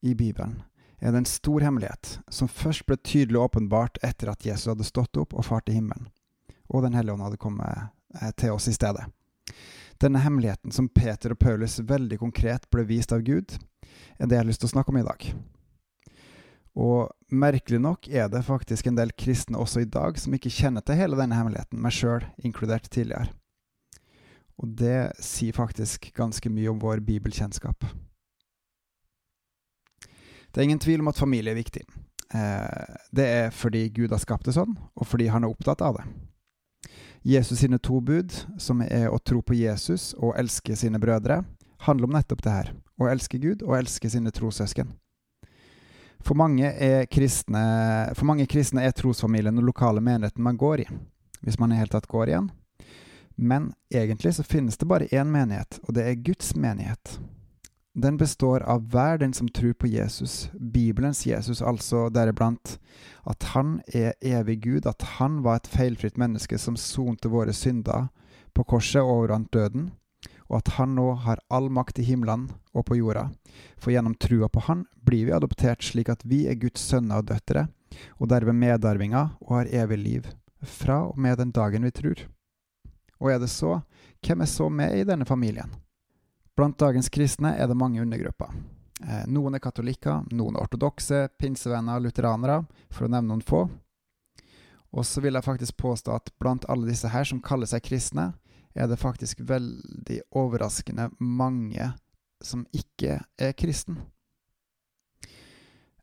i Bibelen, er det en stor hemmelighet som først ble tydelig åpenbart etter at Jesus hadde stått opp og fart til himmelen, og Den hellige ånd hadde kommet eh, til oss i stedet. Denne hemmeligheten som Peter og Paulus veldig konkret ble vist av Gud, er det jeg har lyst til å snakke om i dag. Og merkelig nok er det faktisk en del kristne også i dag som ikke kjenner til hele denne hemmeligheten, meg sjøl inkludert tidligere. Og det sier faktisk ganske mye om vår bibelkjennskap. Det er ingen tvil om at familie er viktig. Eh, det er fordi Gud har skapt det sånn, og fordi han er opptatt av det. Jesus sine to bud, som er å tro på Jesus og elske sine brødre, handler om nettopp det her. Å elske Gud og elske sine trossøsken. For mange, kristne, for mange kristne er trosfamilien og lokale menigheten man går i, hvis man i hele tatt går igjen. Men egentlig så finnes det bare én menighet, og det er Guds menighet. Den består av hver den som tror på Jesus, Bibelens Jesus, altså deriblant at han er evig Gud, at han var et feilfritt menneske som sonte våre synder på korset og overvant døden, og at han nå har all makt i himmelen og på jorda. For gjennom trua på han blir vi adoptert slik at vi er Guds sønner og døtre, og derved medarvinger og har evig liv, fra og med den dagen vi tror. Og er det så, hvem er så med i denne familien? Blant dagens kristne er det mange undergrupper. Eh, noen er katolikker, noen er ortodokse, pinsevenner, lutheranere, for å nevne noen få. Og så vil jeg faktisk påstå at blant alle disse her som kaller seg kristne, er det faktisk veldig overraskende mange som ikke er kristen.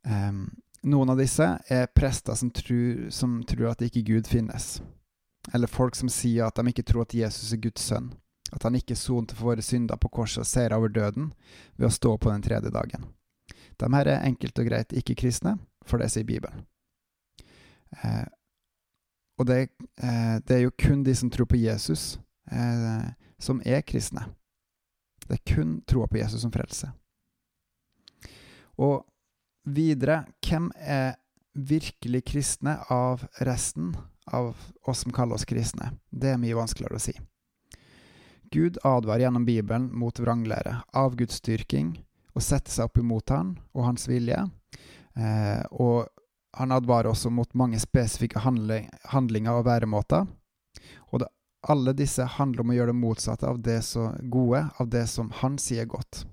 Um, noen av disse er prester som tror, som tror at ikke Gud finnes. Eller folk som sier at de ikke tror at Jesus er Guds sønn at han ikke sonte for våre synder på korset og seira over døden ved å stå på den tredje dagen. De her er enkelt og greit ikke kristne, for det sier Bibelen. Eh, og det, eh, det, er jo kun de som tror på Jesus, eh, som er kristne. Det er kun troa på Jesus som frelse. Og videre, hvem er virkelig kristne av resten av oss som kaller oss kristne? Det er mye vanskeligere å si. Gud advarer gjennom Bibelen mot vranglære, avgudsdyrking, å sette seg opp imot han og hans vilje. Eh, og han advarer også mot mange spesifikke handling, handlinger og væremåter. Og det, alle disse handler om å gjøre det motsatte av det gode, av det som han sier godt.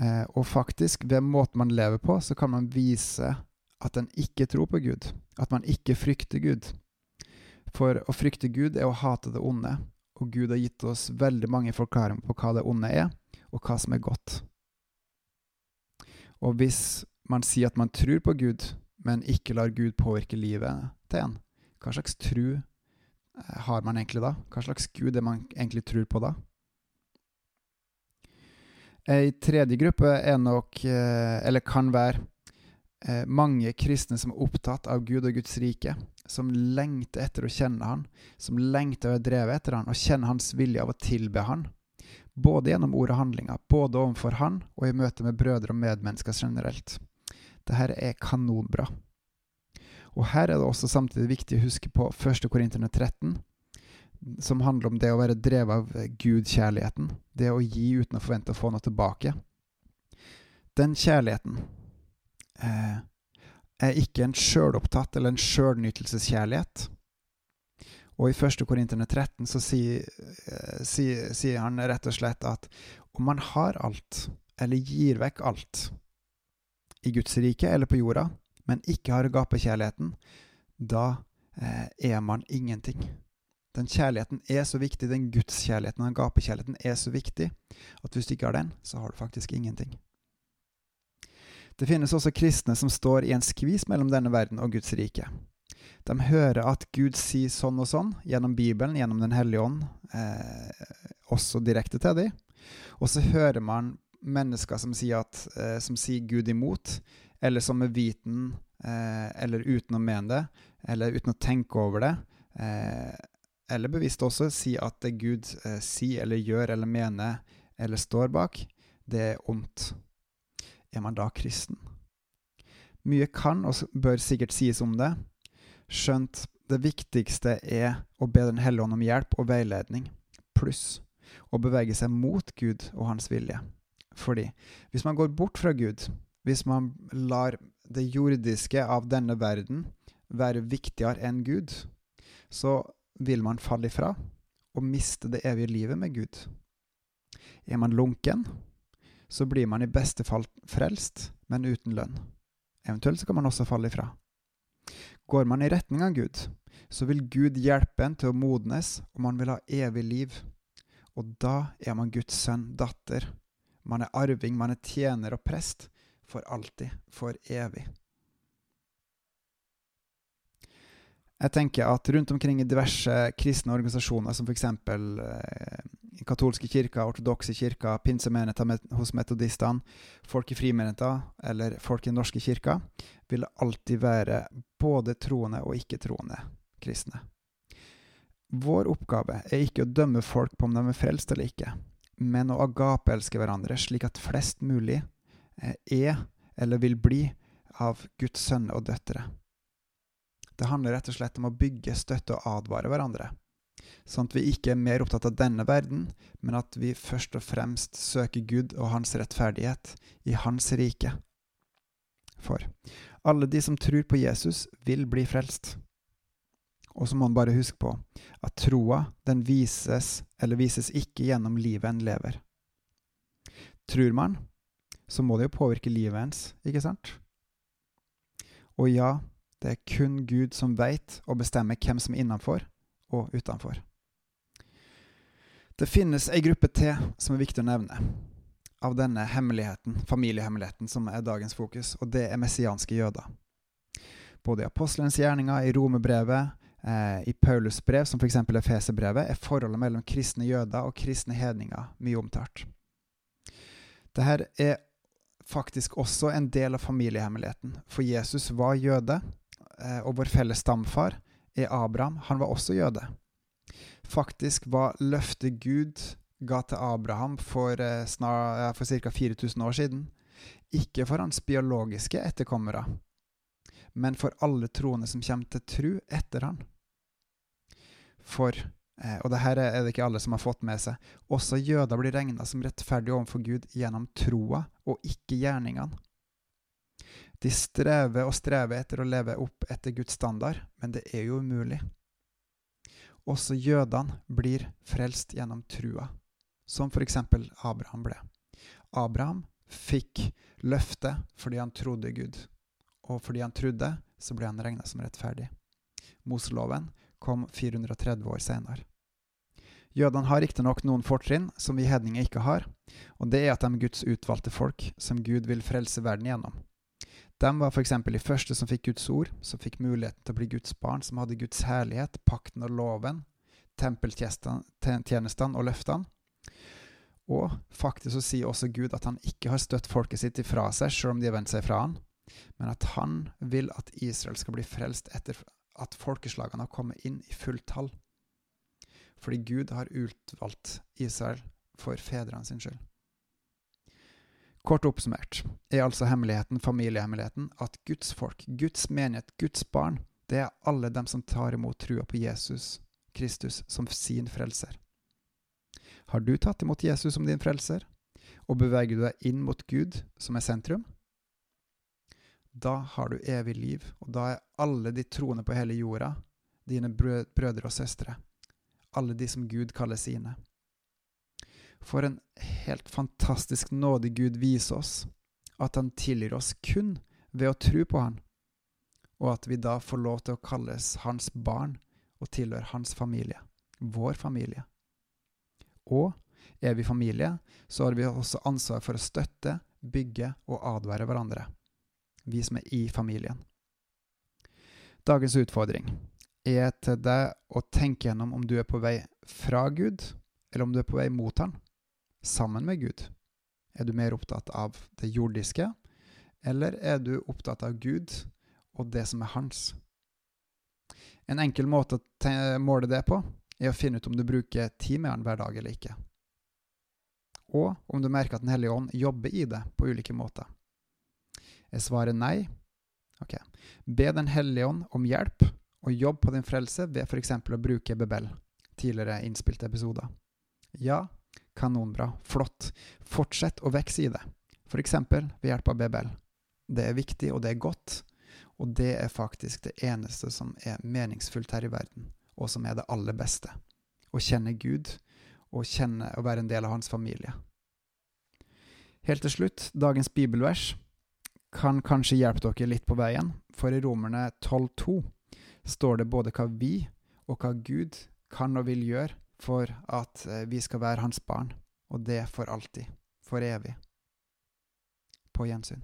Eh, og faktisk, ved måten man lever på, så kan man vise at en ikke tror på Gud. At man ikke frykter Gud. For å frykte Gud er å hate det onde, og Gud har gitt oss veldig mange forklaringer på hva det onde er, og hva som er godt. Og hvis man sier at man tror på Gud, men ikke lar Gud påvirke livet til en, hva slags tro eh, har man egentlig da? Hva slags Gud er man egentlig tror på da? Ei tredje gruppe er nok, eh, eller kan være, eh, mange kristne som er opptatt av Gud og Guds rike, som lengter etter å kjenne Han, som lengter å drevet etter Han og kjenne Hans vilje av å tilbe Han, både gjennom ord og handlinger, både overfor Han og i møte med brødre og medmennesker generelt. Dette er kanonbra. Og her er det også samtidig viktig å huske på 1. Korinterne 13, som handler om det å være drevet av Gud-kjærligheten, det å gi uten å forvente å få noe tilbake. Den kjærligheten eh, er ikke en sjølopptatt eller en sjølnytelseskjærlighet. Og i 1. Korinterne 13 så sier, eh, sier, sier, han rett og slett at om man har alt, eller gir vekk alt, i Guds rike eller på jorda, men ikke har gapekjærligheten, da eh, er man ingenting. Den kjærligheten er så viktig, den gudskjærligheten, den gapekjærligheten er så viktig, at hvis du ikke har den, så har du faktisk ingenting. Det finnes også kristne som står i en skvis mellom denne verden og Guds rike. De hører at Gud sier sånn og sånn gjennom Bibelen, gjennom Den hellige ånd, eh, også direkte til dem. Og så hører man mennesker som sier, at, eh, som sier Gud imot, eller som med viten eh, eller uten å mene det, eller uten å tenke over det, eh, eller bevisst også sier at det Gud eh, sier eller gjør eller mener eller står bak, det er ondt er man da kristen? Mye kan og bør sikkert sies om det, skjønt det viktigste er å be Den hellige ånd om hjelp og veiledning, pluss å bevege seg mot Gud og hans vilje. Fordi hvis man går bort fra Gud, hvis man lar det jordiske av denne verden være viktigere enn Gud, så vil man falle ifra og miste det evige livet med Gud. Er man lunken, så blir man i beste fall frelst, men uten lønn. Eventuelt så kan man også falle ifra. Går man i retning av Gud, så vil Gud hjelpe en til å modnes, og man vil ha evig liv. Og da er man Guds sønn, datter. Man er arving, man er tjener og prest. For alltid, for evig. Jeg tenker at rundt omkring i diverse kristne organisasjoner, som f.eks. Katolske kirker, ortodokse kirker, pinsemenigheter hos metodistene, folk i frimenigheter eller folk i norske kirka, vil alltid være både troende og ikke-troende kristne. Vår oppgave er ikke å dømme folk på om de er frelst eller ikke, men å agape-elske hverandre slik at flest mulig eh, er eller vil bli av Guds sønner og døtre. Det handler rett og slett om å bygge, støtte og advare hverandre. Sånn at vi ikke er mer opptatt av denne verden, men at vi først og fremst søker Gud og Hans rettferdighet i Hans rike. For alle de som tror på Jesus, vil bli frelst. Og så må man bare huske på at troa, den vises eller vises ikke gjennom livet en lever. Tror man, så må det jo påvirke livet ens, ikke sant? Og ja, det er kun Gud som veit og bestemmer hvem som er innenfor og utenfor. Det finnes ei gruppe til som er viktig å nevne av denne hemmeligheten, familiehemmeligheten som er dagens fokus, og det er messianske jøder. Både i apostelens gjerninger, i romerbrevet, eh, i Paulus' brev, som f.eks. Efeserbrevet, er forholdet mellom kristne jøder og kristne hedninger mye omtalt. Dette er faktisk også en del av familiehemmeligheten, for Jesus var jøde, Eh, og vår felles stamfar er Abraham. Han var også jøde. Faktisk var løftet Gud ga til Abraham for, eh, for ca. 4000 år siden, ikke for hans biologiske etterkommere, men for alle troende som kommer til tru etter han. For, eh, og det her er det ikke alle som har fått med seg, også jøder blir regna som rettferdige overfor Gud gjennom troa og ikke gjerningene. De strever og strever etter å leve opp etter Guds standard, men det er jo umulig. Også jødene blir frelst gjennom trua, som f.eks. Abraham ble. Abraham fikk løftet fordi han trodde Gud, og fordi han trodde, så ble han regna som rettferdig. Moseloven kom 430 år senere. Jødene har riktignok noen fortrinn som vi hedninger ikke har, og det er at de er Guds utvalgte folk, som Gud vil frelse verden gjennom. De var f.eks. de første som fikk Guds ord, som fikk muligheten til å bli Guds barn, som hadde Guds herlighet, pakten og loven, tempeltjenestene og løftene. Og faktisk så sier også Gud at han ikke har støtt folket sitt ifra seg, selv om de har vendt seg fra han, men at han vil at Israel skal bli frelst etter at folkeslagene har kommet inn i fullt tall. Fordi Gud har utvalgt Israel for fedrene sin skyld. Kort oppsummert er altså hemmeligheten, familiehemmeligheten, at Guds folk, Guds menighet, Guds barn, det er alle dem som tar imot trua på Jesus Kristus som sin frelser. Har du tatt imot Jesus som din frelser, og beveger du deg inn mot Gud, som er sentrum? Da har du evig liv, og da er alle de troende på hele jorda dine brødre og søstre, alle de som Gud kaller sine. For en helt fantastisk nådig Gud viser oss at han tilgir oss kun ved å tro på han, og at vi da får lov til å kalles hans barn og tilhøre hans familie, vår familie. Og er vi familie, så har vi også ansvar for å støtte, bygge og advare hverandre, vi som er i familien. Dagens utfordring er til deg å tenke gjennom om du er på vei fra Gud, eller om du er på vei mot Han sammen med Gud? Er du mer opptatt av det jordiske, eller er du opptatt av Gud og det som er hans? En enkel måte å måle det på er å finne ut om du bruker han hver dag eller ikke. Og om du merker at Den hellige ånd jobber i det på ulike måter. Er svaret nei? Ok. Be Den hellige ånd om hjelp, og jobb på din frelse ved f.eks. å bruke Bebel, tidligere innspilte episoder. Ja, Kanonbra. Flott. Fortsett å vokse i det. F.eks. ved hjelp av BBL. Det er viktig, og det er godt. Og det er faktisk det eneste som er meningsfullt her i verden, og som er det aller beste. Å kjenne Gud, og kjenne å være en del av hans familie. Helt til slutt, dagens bibelvers kan kanskje hjelpe dere litt på veien, for i Romerne 12,2 står det både hva vi og hva Gud kan og vil gjøre for at eh, vi skal være hans barn, og det for alltid, for evig. På gjensyn.